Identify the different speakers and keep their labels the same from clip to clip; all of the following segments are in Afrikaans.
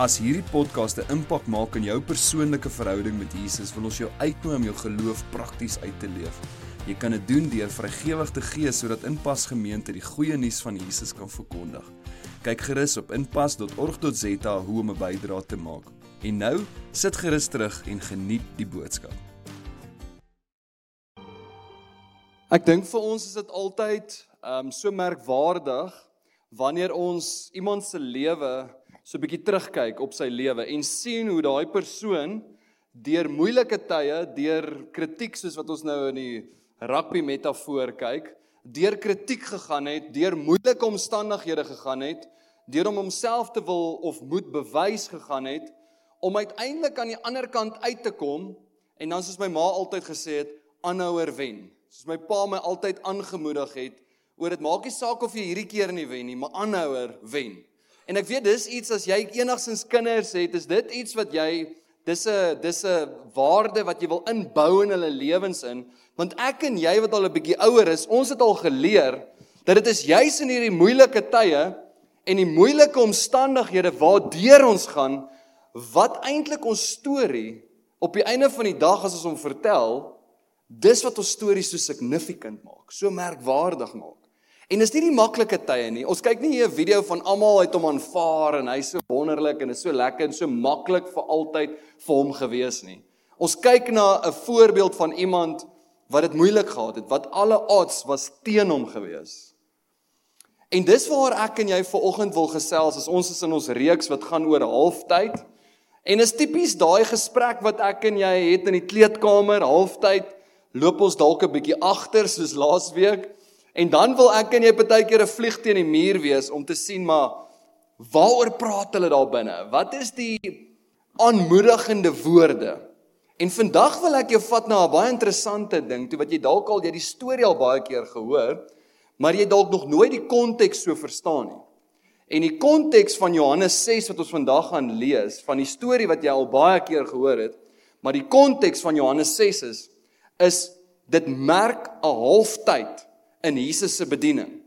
Speaker 1: As hierdie podcast 'n impak maak in jou persoonlike verhouding met Jesus, wil ons jou uitnooi om jou geloof prakties uit te leef. Jy kan dit doen deur vrygewig te gee sodat Inpas Gemeente die goeie nuus van Jesus kan verkondig. Kyk gerus op inpas.org.za hoe om 'n bydrae te maak. En nou, sit gerus terug en geniet die boodskap.
Speaker 2: Ek dink vir ons is dit altyd ehm um, so merkwaardig wanneer ons iemand se lewe so 'n bietjie terugkyk op sy lewe en sien hoe daai persoon deur moeilike tye, deur kritiek soos wat ons nou in die rugby metafoor kyk, deur kritiek gegaan het, deur moeilike omstandighede gegaan het, deur om homself te wil of moet bewys gegaan het om uiteindelik aan die ander kant uit te kom en dan soos my ma altyd gesê het, aanhouer wen. Soos my pa my altyd aangemoedig het oor dit maak nie saak of jy hierdie keer nie wen nie, maar aanhouer wen. En ek weet dis iets as jy enigsins kinders het, is dit iets wat jy dis 'n dis 'n waarde wat jy wil inbou in hulle lewens in, want ek en jy wat al 'n bietjie ouer is, ons het al geleer dat dit is juis in hierdie moeilike tye en die moeilike omstandighede waardeur ons gaan wat eintlik ons storie op die einde van die dag as ons hom vertel, dis wat ons storie so significant maak, so merkwaardig maak. En dis nie die maklike tye nie. Ons kyk nie hier 'n video van almal uit hom aanvaar en hy's so wonderlik en is so lekker en so maklik vir altyd vir hom gewees nie. Ons kyk na 'n voorbeeld van iemand wat dit moeilik gehad het, wat alle odds was teen hom gewees. En dis waar ek en jy ver oggend wil gesels as ons is in ons reeks wat gaan oor halftyd. En is tipies daai gesprek wat ek en jy het in die kleedkamer halftyd loop ons dalk 'n bietjie agter soos laasweek En dan wil ek en jy partykeer 'n vlieg teen die muur wees om te sien maar waaroor praat hulle daar binne? Wat is die aanmoedigende woorde? En vandag wil ek jou vat na 'n baie interessante ding, toe wat jy dalk al jy die storie al baie keer gehoor, maar jy dalk nog nooit die konteks so verstaan nie. En die konteks van Johannes 6 wat ons vandag gaan lees, van die storie wat jy al baie keer gehoor het, maar die konteks van Johannes 6 is is dit merk 'n halftyd in Jesus se bediening.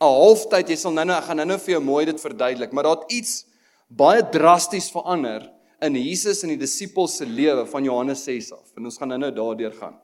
Speaker 2: 'n Halftyd, jy sal nou-nou ek gaan nou-nou vir jou mooi dit verduidelik, maar daar het iets baie drasties verander in Jesus en die disippels se lewe van Johannes 6 af. En ons gaan nou-nou daardeur gaan.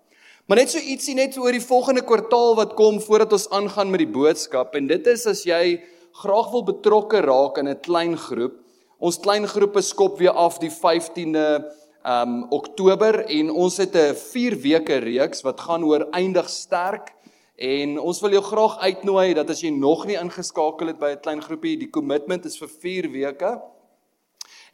Speaker 2: Maar net so ietsie net oor die volgende kwartaal wat kom voordat ons aangaan met die boodskap en dit is as jy graag wil betrokke raak in 'n klein groep. Ons klein groepe skop weer af die 15de um Oktober en ons het 'n 4 weke reeks wat gaan oor eindig sterk En ons wil jou graag uitnooi dat as jy nog nie ingeskakel het by 'n klein groepie, die kommitment is vir 4 weke.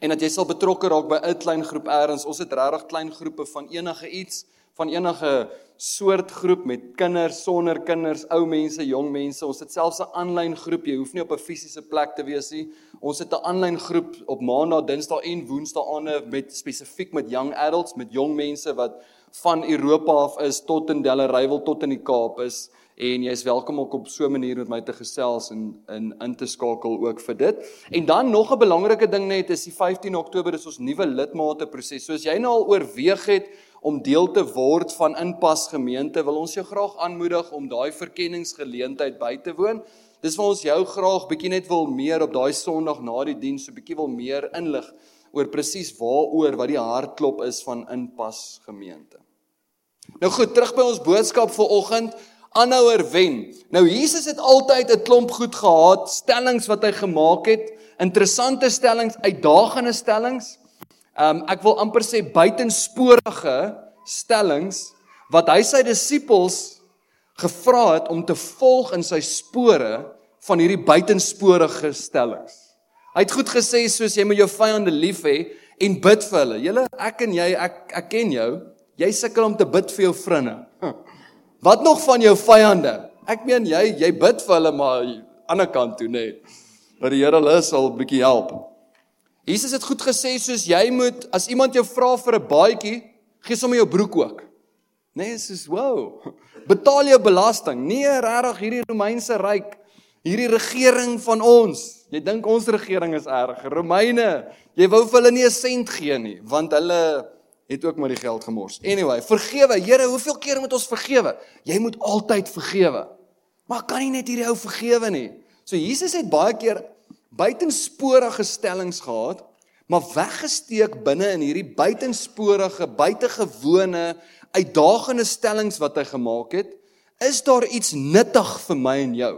Speaker 2: En dat jy sal betrokke raak by 'n klein groep eers. Ons het regtig klein groepe van enige iets, van enige soort groep met kinders, sonder kinders, ou mense, jong mense. Ons het selfs 'n aanlyn groep. Jy hoef nie op 'n fisiese plek te wees nie. Ons het 'n aanlyn groep op Maandag, Dinsdag en Woensdae aande met spesifiek met young adults, met jong mense wat van Europa af is tot in Delarival tot in die Kaap is en jy is welkom ook op so 'n manier met my te gesels en in in te skakel ook vir dit. En dan nog 'n belangrike ding net is die 15 Oktober is ons nuwe lidmate proses. So as jy nou al oorweeg het om deel te word van Inpas gemeente, wil ons jou graag aanmoedig om daai verkenningsgeleentheid by te woon. Dis vir ons jou graag bietjie net wil meer op daai Sondag na die diens so bietjie wil meer inlig oor presies waaroor wat die hartklop is van Inpas gemeente. Nou goed, terug by ons boodskap vir oggend, aanhouer wen. Nou Jesus het altyd 'n klomp goed gehad, stellings wat hy gemaak het, interessante stellings, uitdagende stellings. Um ek wil amper sê buitensporige stellings wat hy sy disippels gevra het om te volg in sy spore van hierdie buitensporige stellings. Hy het goed gesê soos jy moet jou vyande lief hê en bid vir hulle. Julle ek en jy ek ek ken jou. Jy sukkel om te bid vir jou vriende. Wat nog van jou vyande? Ek meen jy jy bid vir hulle maar aan die ander kant toe nê. Dat die Here hulle sal bietjie help. Jesus het goed gesê soos jy moet as iemand jou vra vir 'n baadjie, gee sommer jou broek ook. Nee, soos wow. Betaal jou belasting. Nee, regtig hierdie Romeinse ryk, hierdie regering van ons. Jy dink ons regering is erg. Romeine, jy wou vir hulle nie 'n sent gee nie, want hulle het ook maar die geld gemors. Anyway, vergewe. Here, hoeveel keer moet ons vergewe? Jy moet altyd vergewe. Maar kan nie net hierdie ou vergewe nie. So Jesus het baie keer buitensporige stellings gehad, maar weggesteek binne in hierdie buitensporige, buitengewone, uitdagende stellings wat hy gemaak het, is daar iets nuttig vir my en jou.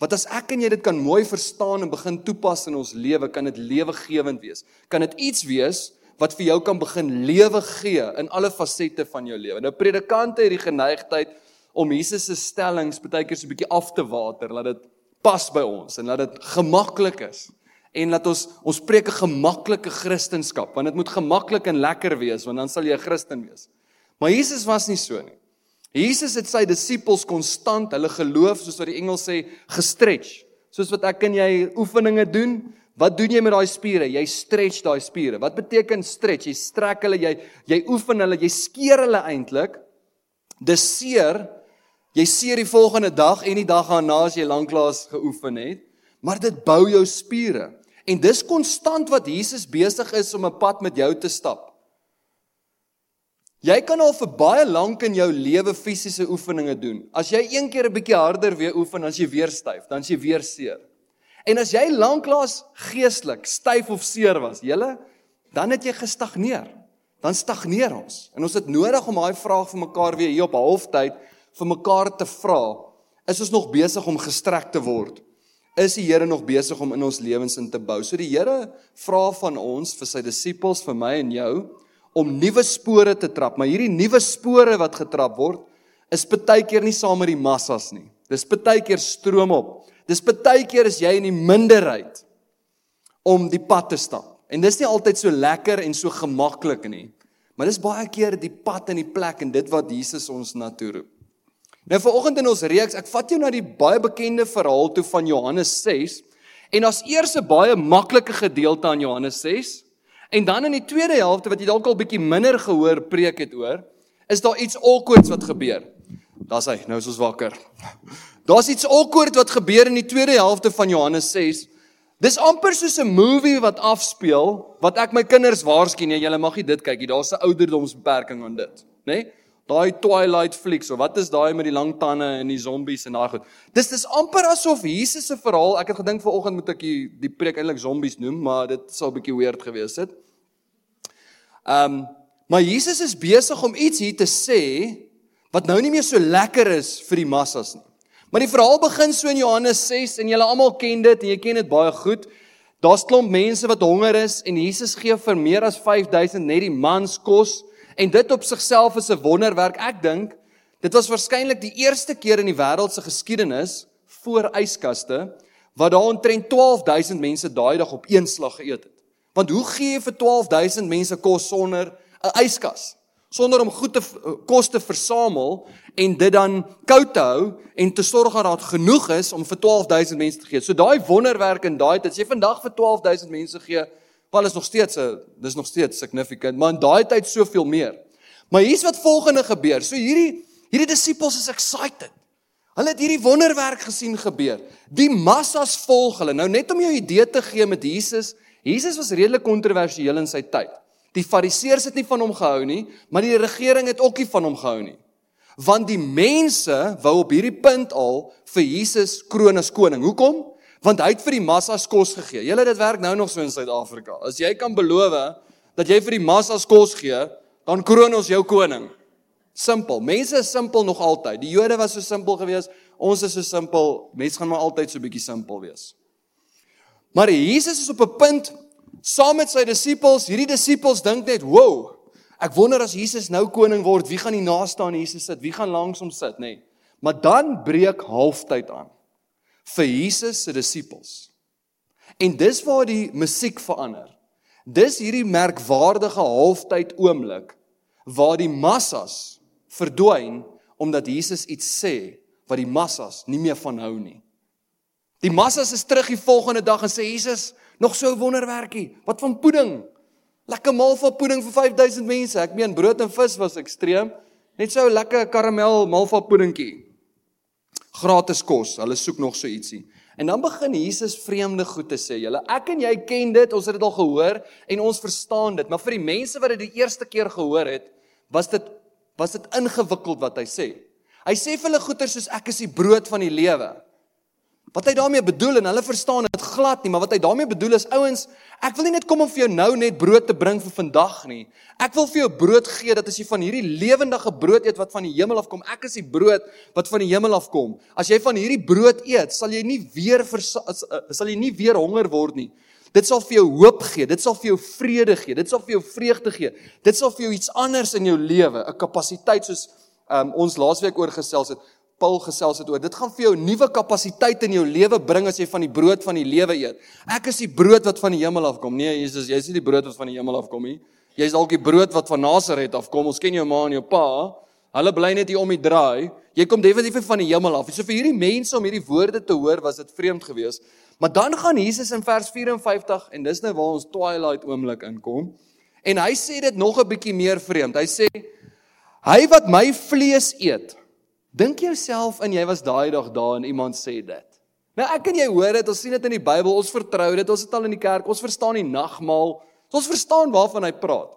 Speaker 2: Wat as ek en jy dit kan mooi verstaan en begin toepas in ons lewe, kan dit lewegewend wees. Kan dit iets wees wat vir jou kan begin lewe gee in alle fasette van jou lewe. Nou predikante het die geneigtheid om Jesus se stellings baie keer so 'n bietjie af te water, laat dit pas by ons en laat dit gemaklik is. En laat ons ons preek 'n gemaklike Christendom, want dit moet gemaklik en lekker wees, want dan sal jy 'n Christen wees. Maar Jesus was nie so nie. Jesus het sy disippels konstant hulle geloof, soos wat die Engel sê, gestretch. Soos wat ek en jy oefeninge doen, Wat doen jy met daai spiere? Jy stretch daai spiere. Wat beteken stretch? Jy strek hulle, jy jy oefen hulle, jy skeer hulle eintlik. Dis seer. Jy seer die volgende dag en die dag daarna as jy lanklaas geoefen het, maar dit bou jou spiere. En dis konstant wat Jesus besig is om 'n pad met jou te stap. Jy kan al vir baie lank in jou lewe fisiese oefeninge doen. As jy een keer 'n bietjie harder weer oefen, dan is jy weer styf, dan is jy weer seer. En as jy lanklaas geestelik styf of seer was, julle, dan het jy gestagneer. Dan stagneer ons. En ons het nodig om daai vraag vir mekaar weer hier op halftyd vir mekaar te vra. Is ons nog besig om gestrek te word? Is die Here nog besig om in ons lewens in te bou? So die Here vra van ons vir sy disippels, vir my en jou, om nuwe spore te trap, maar hierdie nuwe spore wat getrap word, is baie keer nie saam met die massas nie. Dis baie keer stroom op. Dis baie keer as jy in die minderheid om die pad te stap. En dis nie altyd so lekker en so gemaklik nie. Maar dis baie keer die pad en die plek en dit wat Jesus ons na toe roep. Nou vanoggend in ons reeks, ek vat jou na die baie bekende verhaal toe van Johannes 6 en as eers 'n baie maklike gedeelte aan Johannes 6 en dan in die tweede helfte wat jy dalk al bietjie minder gehoor preek het oor, is daar iets awkwards wat gebeur. Daar's hy, nou is ons wakker. Daar's iets awkward wat gebeur in die tweede helfte van Johannes 6. Dis amper soos 'n movie wat afspeel wat ek my kinders waarsku nee, julle mag nie dit kyk nie. Daar's 'n ouderdomsbeperking aan dit, né? Nee? Daai Twilight flicks of wat is daai met die lang tande en die zombies en daai goed. Dis dis amper asof Jesus se verhaal, ek het gedink vanoggend moet ek die, die preek eintlik zombies noem, maar dit sou 'n bietjie weird gewees het. Ehm, um, maar Jesus is besig om iets hier te sê wat nou nie meer so lekker is vir die massas nie. Maar die verhaal begin so in Johannes 6 en julle almal ken dit en jy ken dit baie goed. Daar's klomp mense wat honger is en Jesus gee vir meer as 5000 net die mans kos en dit op sigself is 'n wonderwerk. Ek dink dit was waarskynlik die eerste keer in die wêreld se geskiedenis voor yskaste wat daar omtrent 12000 mense daai dag op een slag geëet het. Want hoe gee jy vir 12000 mense kos sonder 'n yskas? Sonder om goed te kos te versamel en dit dan koud te hou en te sorg dat daar genoeg is om vir 12000 mense te gee. So daai wonderwerk in daai tyd, as jy vandag vir 12000 mense gee, wel is nog steeds 'n dis nog steeds significant, maar in daai tyd soveel meer. Maar hier's wat volgende gebeur. So hierdie hierdie disippels is excited. Hulle het hierdie wonderwerk gesien gebeur. Die massas volg hulle. Nou net om jou idee te gee met Jesus, Jesus was redelik kontroversieel in sy tyd. Die fariseërs het nie van hom gehou nie, maar die regering het ook nie van hom gehou nie. Want die mense wou op hierdie punt al vir Jesus kroon as koning. Hoekom? Want hy het vir die massas kos gegee. Julle dit werk nou nog so in Suid-Afrika. As jy kan beloof dat jy vir die massas kos gee, dan kroon ons jou koning. Simpel. Mense is simpel nog altyd. Die Jode was so simpel geweest. Ons is so simpel. Mense gaan maar altyd so bietjie simpel wees. Maar Jesus is op 'n punt saam met sy disippels. Hierdie disippels dink net, "Wow, ek wonder as Jesus nou koning word, wie gaan hier naaste aan Jesus sit? Wie gaan langs hom sit, nê?" Nee. Maar dan breek halftyd aan vir Jesus se disippels. En dis waar die musiek verander. Dis hierdie merkwaardige halftyd oomblik waar die massas verdwyn omdat Jesus iets sê wat die massas nie meer van hou nie. Die massas is terug die volgende dag en sê Jesus, Nog so 'n wonderwerkie. Wat van pudding? Lekker maal van pudding vir 5000 mense. Ek meen brood en vis was ekstreem. Net so 'n lekker karamel malva puddingkie. Gratis kos. Hulle soek nog so ietsie. En dan begin Jesus vreemde goed te sê. Julle, ek en jy ken dit, ons het dit al gehoor en ons verstaan dit, maar vir die mense wat dit die eerste keer gehoor het, was dit was dit ingewikkeld wat hy sê. Hy sê vir hulle goeie soos ek is die brood van die lewe. Wat hy daarmee bedoel en hulle verstaan dit glad nie, maar wat hy daarmee bedoel is ouens, ek wil nie net kom om vir jou nou net brood te bring vir vandag nie. Ek wil vir jou brood gee dat as jy van hierdie lewendige brood eet wat van die hemel af kom, ek is die brood wat van die hemel af kom. As jy van hierdie brood eet, sal jy nie weer sal jy nie weer honger word nie. Dit sal vir jou hoop gee, dit sal vir jou vrede gee, dit sal vir jou vreugde gee. Dit sal vir jou iets anders in jou lewe, 'n kapasiteit soos um, ons laasweek oor gesels het. Paul gesels het oor. Dit gaan vir jou nuwe kapasiteit in jou lewe bring as jy van die brood van die lewe eet. Ek is die brood wat van die hemel af kom. Nee, Jesus, jy's nie die brood wat van die hemel af kom nie. Jy's dalk die brood wat van Nasaret af kom. Ons ken jou ma en jou pa. Hulle bly net hier om die draai. Jy kom definitief van die hemel af. So vir hierdie mense om hierdie woorde te hoor, was dit vreemd geweest. Maar dan gaan Jesus in vers 54 en dis nou waar ons twilight oomblik inkom. En hy sê dit nog 'n bietjie meer vreemd. Hy sê hy wat my vlees eet Dink jouself in jy was daai dag daar en iemand sê dit. Nou ek en jy hoor dit, ons sien dit in die Bybel, ons vertrou dit, ons het al in die kerk, ons verstaan die nagmaal. Ons verstaan waarvan hy praat.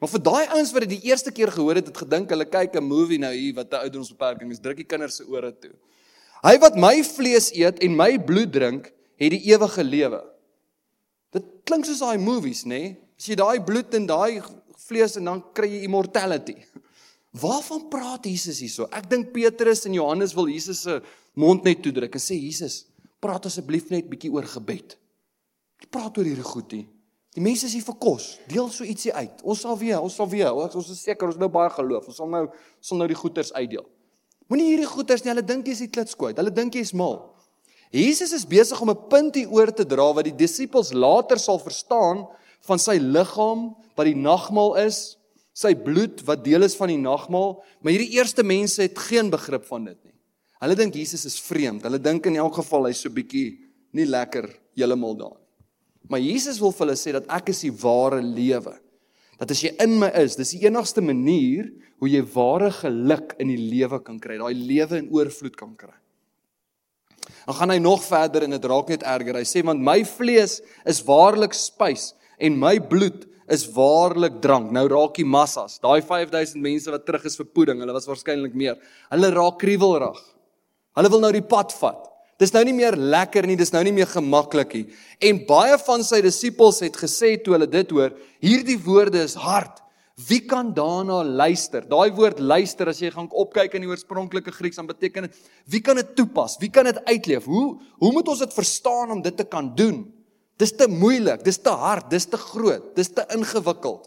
Speaker 2: Maar vir daai ouens wat dit die eerste keer gehoor het, het gedink hulle kyk 'n movie nou hier wat 'n ouderdomsbeperking is, druk die kinders se ore toe. Hy wat my vlees eet en my bloed drink, het die ewige lewe. Dit klink soos daai movies, nê? Nee? As jy daai bloed en daai vlees en dan kry jy immortality. Waarvan praat Jesus hierso? Ek dink Petrus en Johannes wil Jesus se mond net toedruk en sê Jesus, praat asseblief net bietjie oor gebed. Praat oor hierdie goedie. Die mense is hier vir kos. Deel so ietsie uit. Ons sal weer, ons sal weer. Ons is seker ons nou baie geloof. Ons sal nou sal nou die goeders uitdeel. Moenie hierdie goeders nie, hulle dink jy's die klitskoot. Hulle dink jy's mal. Jesus is besig om 'n punt hier oor te dra wat die disippels later sal verstaan van sy liggaam wat die nagmaal is sy bloed wat deel is van die nagmaal, maar hierdie eerste mense het geen begrip van dit nie. Hulle dink Jesus is vreemd. Hulle dink in elk geval hy's so bietjie nie lekker heeltemal daar nie. Maar Jesus wil vir hulle sê dat ek is die ware lewe. Dat as jy in my is, dis die enigste manier hoe jy ware geluk in die lewe kan kry, daai lewe in oorvloed kan kry. Dan gaan hy nog verder en dit raak net erger. Hy sê want my vlees is waarlik spys en my bloed is waarlik drank. Nou raak die massas, daai 5000 mense wat terug is vir poeding, hulle was waarskynlik meer. Hulle raak kriewelrig. Hulle wil nou die pad vat. Dis nou nie meer lekker nie, dis nou nie meer gemaklik nie. En baie van sy disippels het gesê toe hulle dit hoor, hierdie woorde is hard. Wie kan daarna luister? Daai woord luister as jy gaan opkyk in die oorspronklike Grieks dan beteken dit wie kan dit toepas? Wie kan dit uitleef? Hoe hoe moet ons dit verstaan om dit te kan doen? Dis te moeilik, dis te hard, dis te groot, dis te ingewikkeld.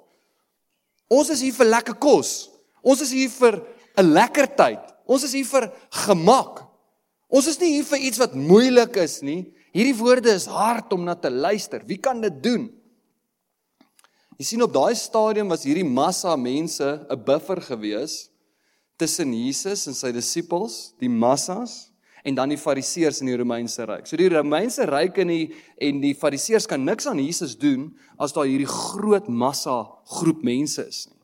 Speaker 2: Ons is hier vir lekker kos. Ons is hier vir 'n lekker tyd. Ons is hier vir gemak. Ons is nie hier vir iets wat moeilik is nie. Hierdie woorde is hard om na te luister. Wie kan dit doen? Jy sien op daai stadium was hierdie massa mense 'n buffer gewees tussen Jesus en sy disippels, die massas en dan die fariseërs in die Romeinse ryk. So die Romeinse ryk en die en die fariseërs kan niks aan Jesus doen as daar hierdie groot massa groep mense is nie.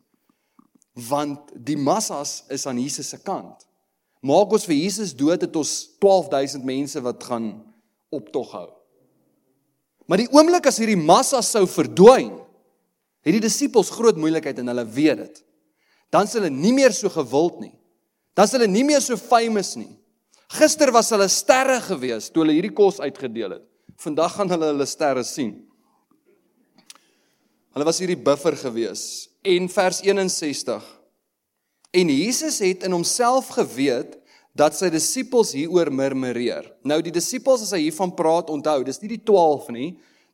Speaker 2: Want die massas is aan Jesus se kant. Maak ons vir Jesus dood het ons 12000 mense wat gaan optog hou. Maar die oomblik as hierdie massa sou verdwyn, het die disippels groot moeilikheid en hulle weet dit. Dan s' hulle nie meer so gewild nie. Dan s' hulle nie meer so famous nie. Gister was hulle sterre gewees toe hulle hierdie kos uitgedeel het. Vandag gaan hulle hulle sterre sien. Hulle was hierdie buffer gewees. En vers 61. En Jesus het in homself geweet dat sy disippels hieroor murmureer. Nou die disippels as hy hiervan praat, onthou, dis nie die 12 nie.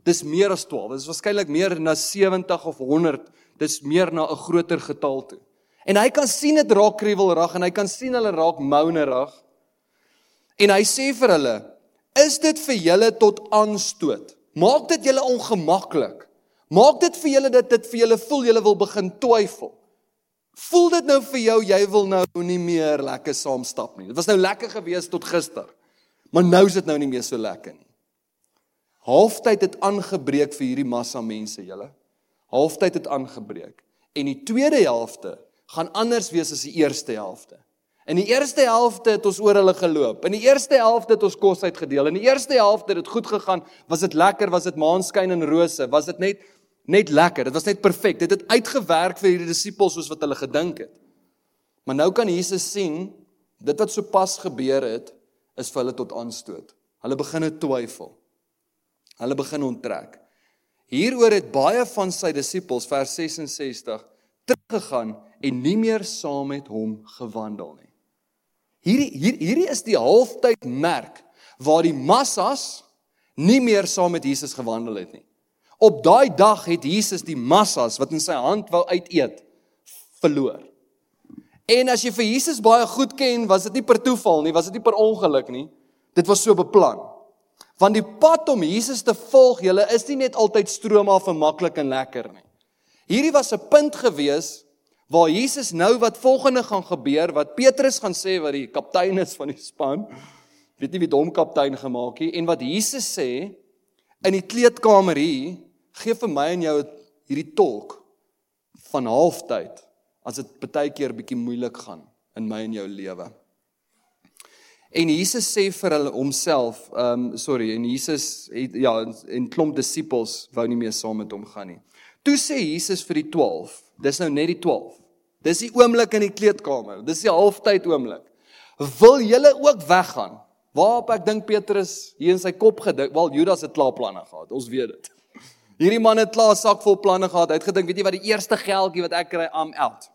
Speaker 2: Dis meer as 12. Dit is waarskynlik meer na 70 of 100. Dis meer na 'n groter getal toe. En hy kan sien dit raak kriewelrig en hy kan sien hulle raak mounerig. En hy sê vir hulle: "Is dit vir julle tot aanstoot? Maak dit julle ongemaklik? Maak dit vir julle dat dit vir julle voel julle wil begin twyfel? Voel dit nou vir jou jy wil nou nie meer lekker saam stap nie? Dit was nou lekker gewees tot gister. Maar nou is dit nou nie meer so lekker nie. Halftyd het aangebreek vir hierdie massa mense, julle. Halftyd het aangebreek. En die tweede helfte gaan anders wees as die eerste helfte. In die eerste helfte het ons oor hulle geloop. In die eerste helfte het ons kos uitgedeel. In die eerste helfte het dit goed gegaan. Was dit lekker? Was dit maanskyn en rose? Was dit net net lekker? Dit was net perfek. Dit het uitgewerk vir hierdie disippels soos wat hulle gedink het. Maar nou kan Jesus sien dit wat sopas gebeur het is vir hulle tot aanstoot. Hulle begin twyfel. Hulle begin onttrek. Hieroor het baie van sy disippels vers 66 teruggegaan en nie meer saam met hom gewandel nie. Hierdie hier hierdie is die halftyd merk waar die massas nie meer saam met Jesus gewandel het nie. Op daai dag het Jesus die massas wat in sy hand wou uiteet verloor. En as jy vir Jesus baie goed ken, was dit nie per toeval nie, was dit nie per ongeluk nie. Dit was so beplan. Want die pad om Jesus te volg, julle is nie net altyd stroomaf en maklik en lekker nie. Hierdie was 'n punt gewees waar Jesus nou wat volgende gaan gebeur, wat Petrus gaan sê wat die kaptein is van die span. Weet nie wie hom kaptein gemaak het en wat Jesus sê in die kleedkamer hier, gee vir my en jou hierdie tolk van halftyd as dit baie keer bietjie moeilik gaan in my en jou lewe. En Jesus sê vir hulle homself, ehm um, sorry, en Jesus het ja, en klomp disippels wou nie meer saam met hom gaan nie. Toe sê Jesus vir die 12, dis nou net die 12. Dis die oomblik in die kleedkamer. Dis die halftyd oomblik. Wil julle ook weggaan? Waarop ek dink Petrus hier in sy kop gedink, wel Judas het klaar planne gehad. Ons weet dit. Hierdie man het klaar sak vol planne gehad. Hy het gedink, weet jy wat die eerste geldjie wat ek kry, am out.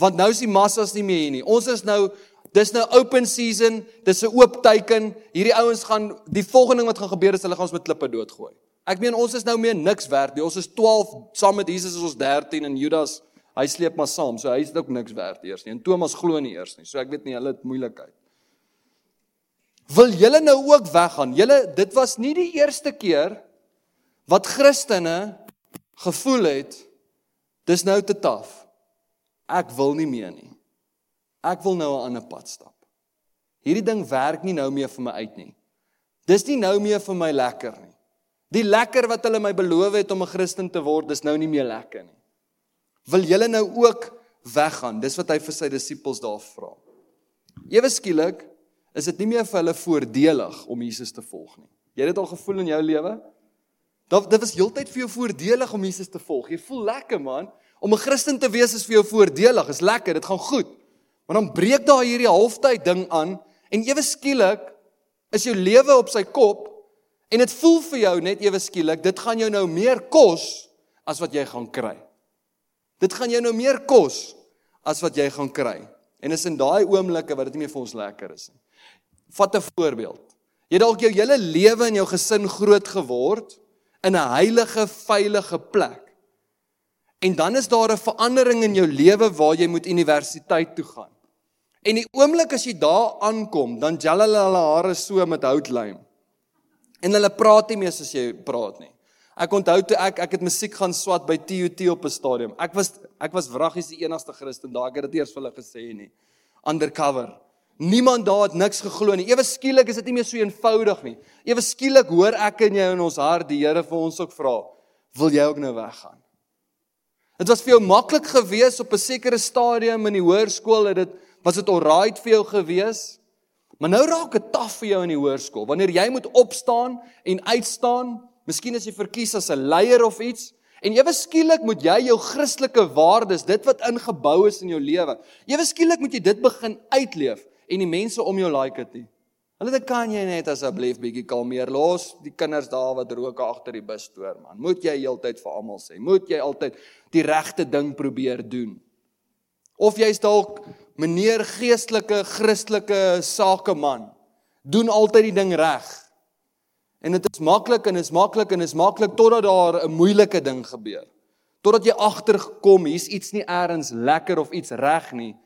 Speaker 2: Want nou is die massas nie meer hier nie. Ons is nou dis nou open season, dis 'n oop teiken. Hierdie ouens gaan die volgende ding wat gaan gebeur is hulle gaan ons met klippe doodgooi. Ek meen ons is nou meer niks werd nie. Ons is 12 saam met Jesus is ons 13 en Judas hy sleep maar saam. So hy is ook niks werd eers nie. En Thomas glo nie eers nie. So ek weet nie hulle het moeilikheid. Wil julle nou ook weggaan? Julle dit was nie die eerste keer wat Christene gevoel het dis nou te taaf ek wil nie meer nie. Ek wil nou 'n ander pad stap. Hierdie ding werk nie nou meer vir my uit nie. Dis nie nou meer vir my lekker nie. Die lekker wat hulle my beloof het om 'n Christen te word, dis nou nie meer lekker nie. Wil julle nou ook weggaan? Dis wat hy vir sy disippels daar vra. Ewe skielik is dit nie meer vir hulle voordelig om Jesus te volg nie. Jy het dit al gevoel in jou lewe? Dit was heeltyd vir jou voordelig om Jesus te volg. Jy voel lekker man. Om 'n Christen te wees is vir jou voordelig, is lekker, dit gaan goed. Maar dan breek daar hierdie halftyd ding aan en ewe skielik is jou lewe op sy kop en dit voel vir jou net ewe skielik dit gaan jou nou meer kos as wat jy gaan kry. Dit gaan jou nou meer kos as wat jy gaan kry. En is in daai oomblikke wat dit nie meer vir ons lekker is nie. Vat 'n voorbeeld. Jy het dalk jou hele lewe in jou gesin groot geword in 'n heilige, veilige plek. En dan is daar 'n verandering in jou lewe waar jy moet universiteit toe gaan. En die oomblik as jy daar aankom, dan hulle hare so met houtlijm. En hulle praat nie meer soos jy praat nie. Ek onthou toe ek ek het musiek gaan swat by TUT op 'n stadium. Ek was ek was wraggies die enigste Christen daar. Ek het dit eers vir hulle gesê nie. Undercover. Niemand daar het niks geglo nie. Ewe skielik is dit nie meer so eenvoudig nie. Ewe skielik hoor ek en jy in ons hart die Here vir ons ook vra, "Wil jy ook nou weggaan?" Dit was vir jou maklik geweest op 'n sekere stadium in die hoërskool het dit was dit alright vir jou geweest. Maar nou raak dit taaf vir jou in die hoërskool wanneer jy moet opstaan en uitstaan, miskien as jy verkies as 'n leier of iets en ewe skielik moet jy jou Christelike waardes, dit wat ingebou is in jou lewe, ewe skielik moet jy dit begin uitleef en die mense om jou like dit nie. Hulle dit kan jy net asseblief bietjie kalmeer los die kinders daar wat rook agter die bus stoor man. Moet jy heeltyd vir almal sê? Moet jy altyd die regte ding probeer doen? Of jy's dalk meneer geestelike Christelike sakeman. Doen altyd die ding reg. En dit is maklik en is maklik en is maklik totdat daar 'n moeilike ding gebeur. Totdat jy agtergekom hier's iets nie eers lekker of iets reg nie.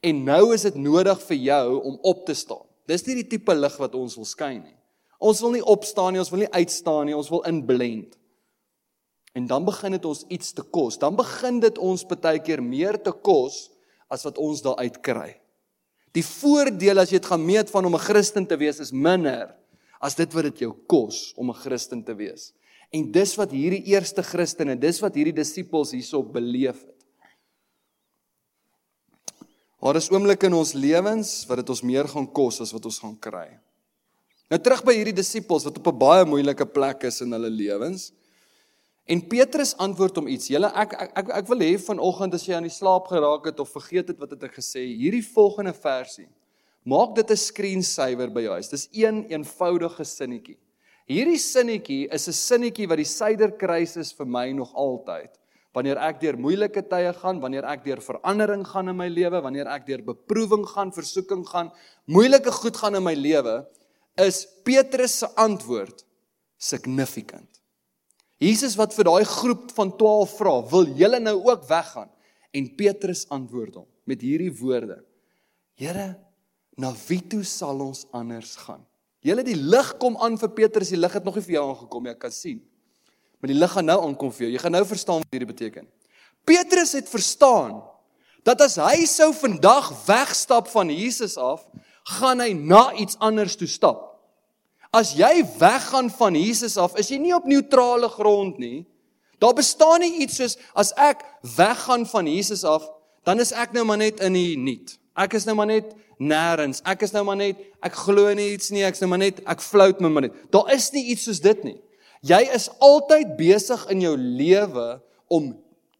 Speaker 2: En nou is dit nodig vir jou om op te staan. Dis nie die tipe lig wat ons wil skyn nie. Ons wil nie opstaan nie, ons wil nie uitstaan nie, ons wil inblend. En dan begin dit ons iets te kos. Dan begin dit ons baie keer meer te kos as wat ons daar uit kry. Die voordeel as jy dit gaan meet van om 'n Christen te wees is minder as dit wat dit jou kos om 'n Christen te wees. En dis wat hierdie eerste Christene, dis wat hierdie disippels hierso beleef het. Daar is oomblikke in ons lewens wat dit ons meer gaan kos as wat ons gaan kry. Nou terug by hierdie disippels wat op 'n baie moeilike plek is in hulle lewens. En Petrus antwoord hom iets. Julle ek ek ek, ek wil hê vanoggend as jy aan die slaap geraak het of vergeet het wat het ek gesê, hierdie volgende versie. Maak dit 'n screensaver by jou huis. Dis een eenvoudige sinnetjie. Hierdie sinnetjie is 'n sinnetjie wat die suiderkruis is vir my nog altyd wanneer ek deur moeilike tye gaan, wanneer ek deur verandering gaan in my lewe, wanneer ek deur beproewing gaan, versoeking gaan, moeilike goed gaan in my lewe, is Petrus se antwoord significant. Jesus wat vir daai groep van 12 vra, "Wil julle nou ook weggaan?" En Petrus antwoord hom met hierdie woorde: "Here, na wie toe sal ons anders gaan?" Julle die lig kom aan vir Petrus, die lig het nog nie vir jou aangekom nie, ek kan sien. Maar die lig gaan nou aankom vir jou. Jy gaan nou verstaan wat hierdie beteken. Petrus het verstaan dat as hy sou vandag wegstap van Jesus af, gaan hy na iets anders toe stap. As jy weggaan van Jesus af, is jy nie op neutrale grond nie. Daar bestaan nie iets soos as ek weggaan van Jesus af, dan is ek nou maar net in die niet. Ek is nou maar net nêrens. Ek is nou maar net ek glo nie iets nie, ek's nou maar net ek flout my maar net. Daar is nie iets soos dit nie. Jy is altyd besig in jou lewe om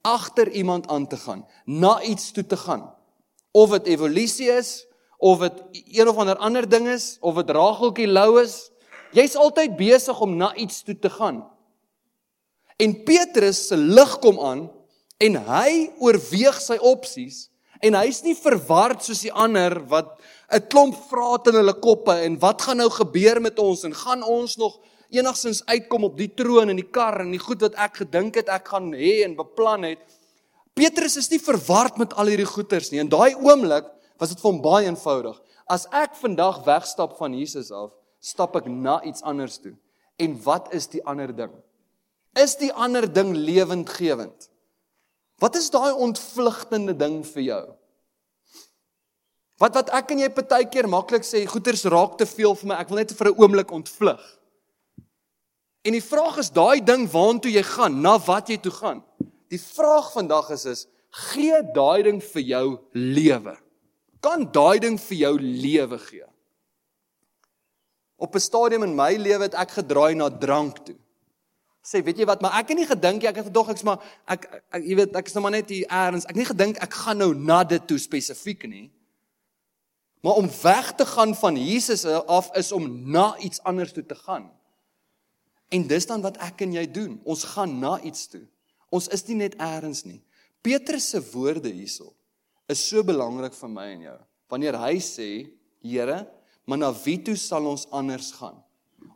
Speaker 2: agter iemand aan te gaan, na iets toe te gaan. Of dit evolusie is, of dit een of ander ander ding is, of dit rageltjie lou is, jy's altyd besig om na iets toe te gaan. En Petrus se lig kom aan en hy oorweeg sy opsies en hy's nie verward soos die ander wat 'n klomp vrae in hulle koppe en wat gaan nou gebeur met ons en gaan ons nog enigstens uitkom op die troon en die kar en die goed wat ek gedink het ek gaan hê en beplan het. Petrus is nie verward met al hierdie goeters nie. In daai oomblik was dit vir hom baie eenvoudig. As ek vandag wegstap van Jesus af, stap ek na iets anders toe. En wat is die ander ding? Is die ander ding lewendgewend? Wat is daai ontvlugtende ding vir jou? Wat wat ek en jy partykeer maklik sê, goeters raak te veel vir my, ek wil net vir 'n oomblik ontvlug. En die vraag is daai ding waartoe jy gaan, na wat jy toe gaan. Die vraag vandag is is gee daai ding vir jou lewe. Kan daai ding vir jou lewe gee? Op 'n stadium in my lewe het ek gedraai na drank toe. Sê, weet jy wat, maar ek het nie gedink ek het gedog ek's maar ek, ek jy weet ek is nou maar net hier eers. Ek het nie gedink ek gaan nou na dit toe spesifiek nie. Maar om weg te gaan van Jesus af is om na iets anders toe te gaan. En dis dan wat ek en jy doen. Ons gaan na iets toe. Ons is nie net eers nie. Petrus se woorde hierso is so belangrik vir my en jou. Wanneer hy sê, Here, maar na wie toe sal ons anders gaan?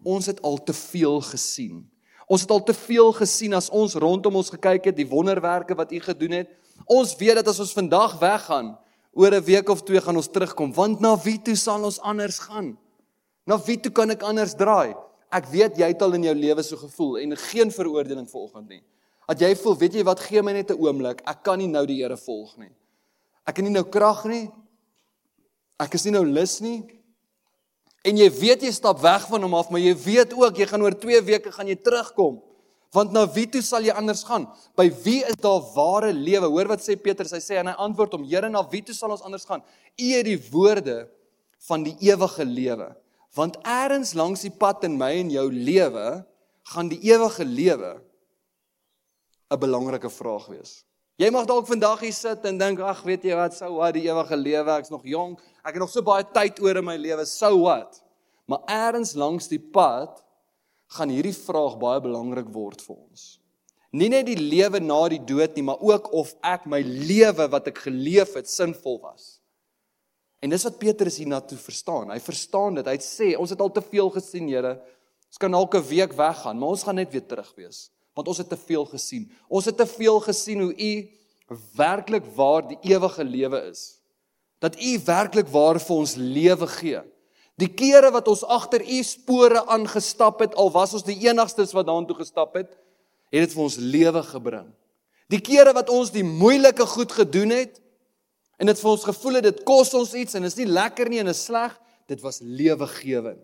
Speaker 2: Ons het al te veel gesien. Ons het al te veel gesien as ons rondom ons gekyk het, die wonderwerke wat U gedoen het. Ons weet dat as ons vandag weggaan, oor 'n week of twee gaan ons terugkom, want na wie toe sal ons anders gaan? Na wie toe kan ek anders draai? Ek weet jy het al in jou lewe so gevoel en geen veroordeling vanoggend nie. Dat jy voel, weet jy wat, gee my net 'n oomblik. Ek kan nie nou die Here volg nie. Ek het nie nou krag nie. Ek is nie nou lus nie. En jy weet jy stap weg van hom af, maar jy weet ook jy gaan oor 2 weke gaan jy terugkom. Want na wie toe sal jy anders gaan? By wie is daar ware lewe? Hoor wat sê Petrus, hy sê en hy antwoord hom: Here, na wie toe sal ons anders gaan? U het die woorde van die ewige lewe. Want eers langs die pad in my en jou lewe gaan die ewige lewe 'n belangrike vraag wees. Jy mag dalk vandag hier sit en dink ag weet jy wat? Sou wat die ewige lewe ek's nog jonk. Ek het nog so baie tyd oor in my lewe. Sou wat maar eers langs die pad gaan hierdie vraag baie belangrik word vir ons. Nie net die lewe na die dood nie maar ook of ek my lewe wat ek geleef het sinvol was. En dis wat Petrus hier na toe verstaan. Hy verstaan dit. Hy sê ons het al te veel gesien, Here. Ons kan dalk 'n week weggaan, maar ons gaan net weer terug wees, want ons het te veel gesien. Ons het te veel gesien hoe U werklik waar die ewige lewe is. Dat U werklik waar vir ons lewe gee. Die kere wat ons agter U spore aangestap het, al was ons die enigstes wat daartoe gestap het, het dit vir ons lewe gebring. Die kere wat ons die moeilike goed gedoen het, en dit vir ons gevoel het dit kos ons iets en is nie lekker nie en is sleg, dit was lewegewend.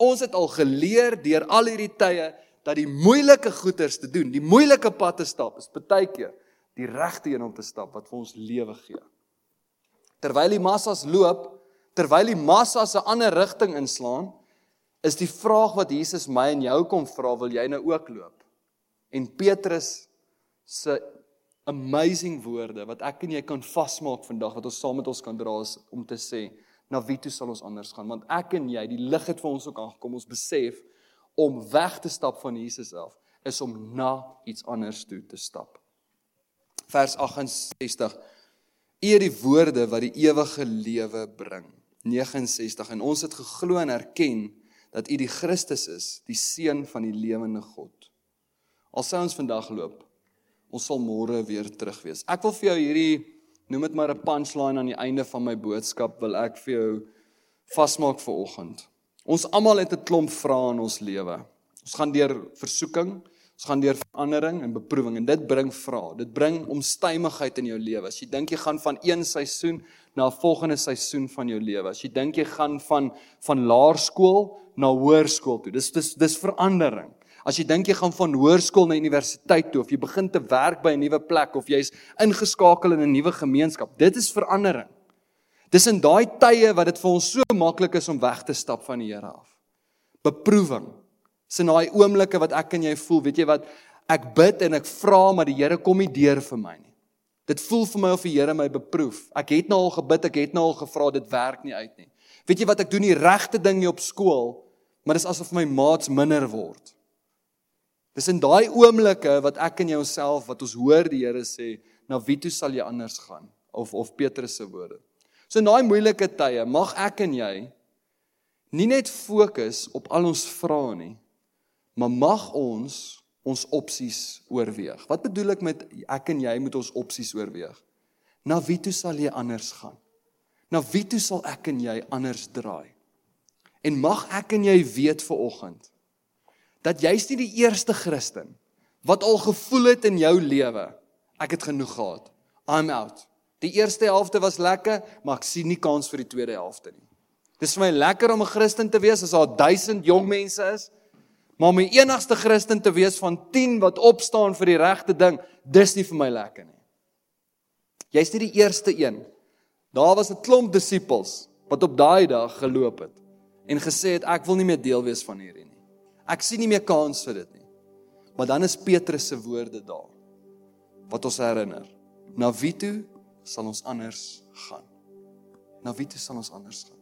Speaker 2: Ons het al geleer deur al hierdie tye dat die moeilike goeters te doen, die moeilike pad te stap, is baie keer die regte een om te stap wat vir ons lewe gee. Terwyl die massas loop, terwyl die massas 'n ander rigting inslaan, is die vraag wat Jesus my en jou kom vra, wil jy nou ook loop? En Petrus se amazing woorde wat ek en jy kan vasmaak vandag wat ons saam met ons kan dra is om te sê na wie toe sal ons anders gaan want ek en jy die lig het vir ons ook aangekom ons besef om weg te stap van Jesus af is om na iets anders toe te stap. Vers 68 U het die woorde wat die ewige lewe bring. 69 en ons het geglo en erken dat U die Christus is die seun van die lewende God. Al sou ons vandag loop ons sal môre weer terug wees. Ek wil vir jou hierdie noem dit maar 'n punchline aan die einde van my boodskap wil ek vir jou vasmaak vir oggend. Ons almal het 'n klomp vrae in ons lewe. Ons gaan deur versoeking, ons gaan deur verandering en beproewing en dit bring vrae. Dit bring omstuimigheid in jou lewe. As jy dink jy gaan van een seisoen na 'n volgende seisoen van jou lewe. As jy dink jy gaan van van laerskool na hoërskool toe. Dis dis dis verandering. As jy dink jy gaan van hoërskool na universiteit toe of jy begin te werk by 'n nuwe plek of jy's ingeskakel in 'n nuwe gemeenskap, dit is verandering. Dis in daai tye wat dit vir ons so maklik is om weg te stap van die Here af. Beproewing. Dis in daai oomblikke wat ek en jy voel, weet jy wat, ek bid en ek vra maar die Here kom nie deur vir my nie. Dit voel vir my of die Here my beproef. Ek het nou al gebid, ek het nou al gevra, dit werk nie uit nie. Weet jy wat ek doen die regte ding nie op skool, maar dis asof my maats minder word. Dis in daai oomblikke wat ek en jouself wat ons hoor die Here sê, na wie toe sal jy anders gaan? Of of Petrus se woorde. So in daai moeilike tye mag ek en jy nie net fokus op al ons vrae nie, maar mag ons ons opsies oorweeg. Wat bedoel ek met ek en jy moet ons opsies oorweeg? Na wie toe sal jy anders gaan? Na wie toe sal ek en jy anders draai? En mag ek en jy weet vir oggend dat jy's nie die eerste Christen wat al gevoel het in jou lewe ek het genoeg gehad. I'm out. Die eerste helfte was lekker, maar ek sien nie kans vir die tweede helfte nie. Dis vir my lekker om 'n Christen te wees as daar 1000 jong mense is, maar om die enigste Christen te wees van 10 wat opstaan vir die regte ding, dis nie vir my lekker nie. Jy's nie die eerste een. Daar was 'n klomp disippels wat op daai dag geloop het en gesê het ek wil nie meer deel wees van hierdie nie. Ek sien nie meer kans vir dit nie. Maar dan is Petrus se woorde daar wat ons herinner. Na wie toe sal ons anders gaan? Na wie toe sal ons anders gaan?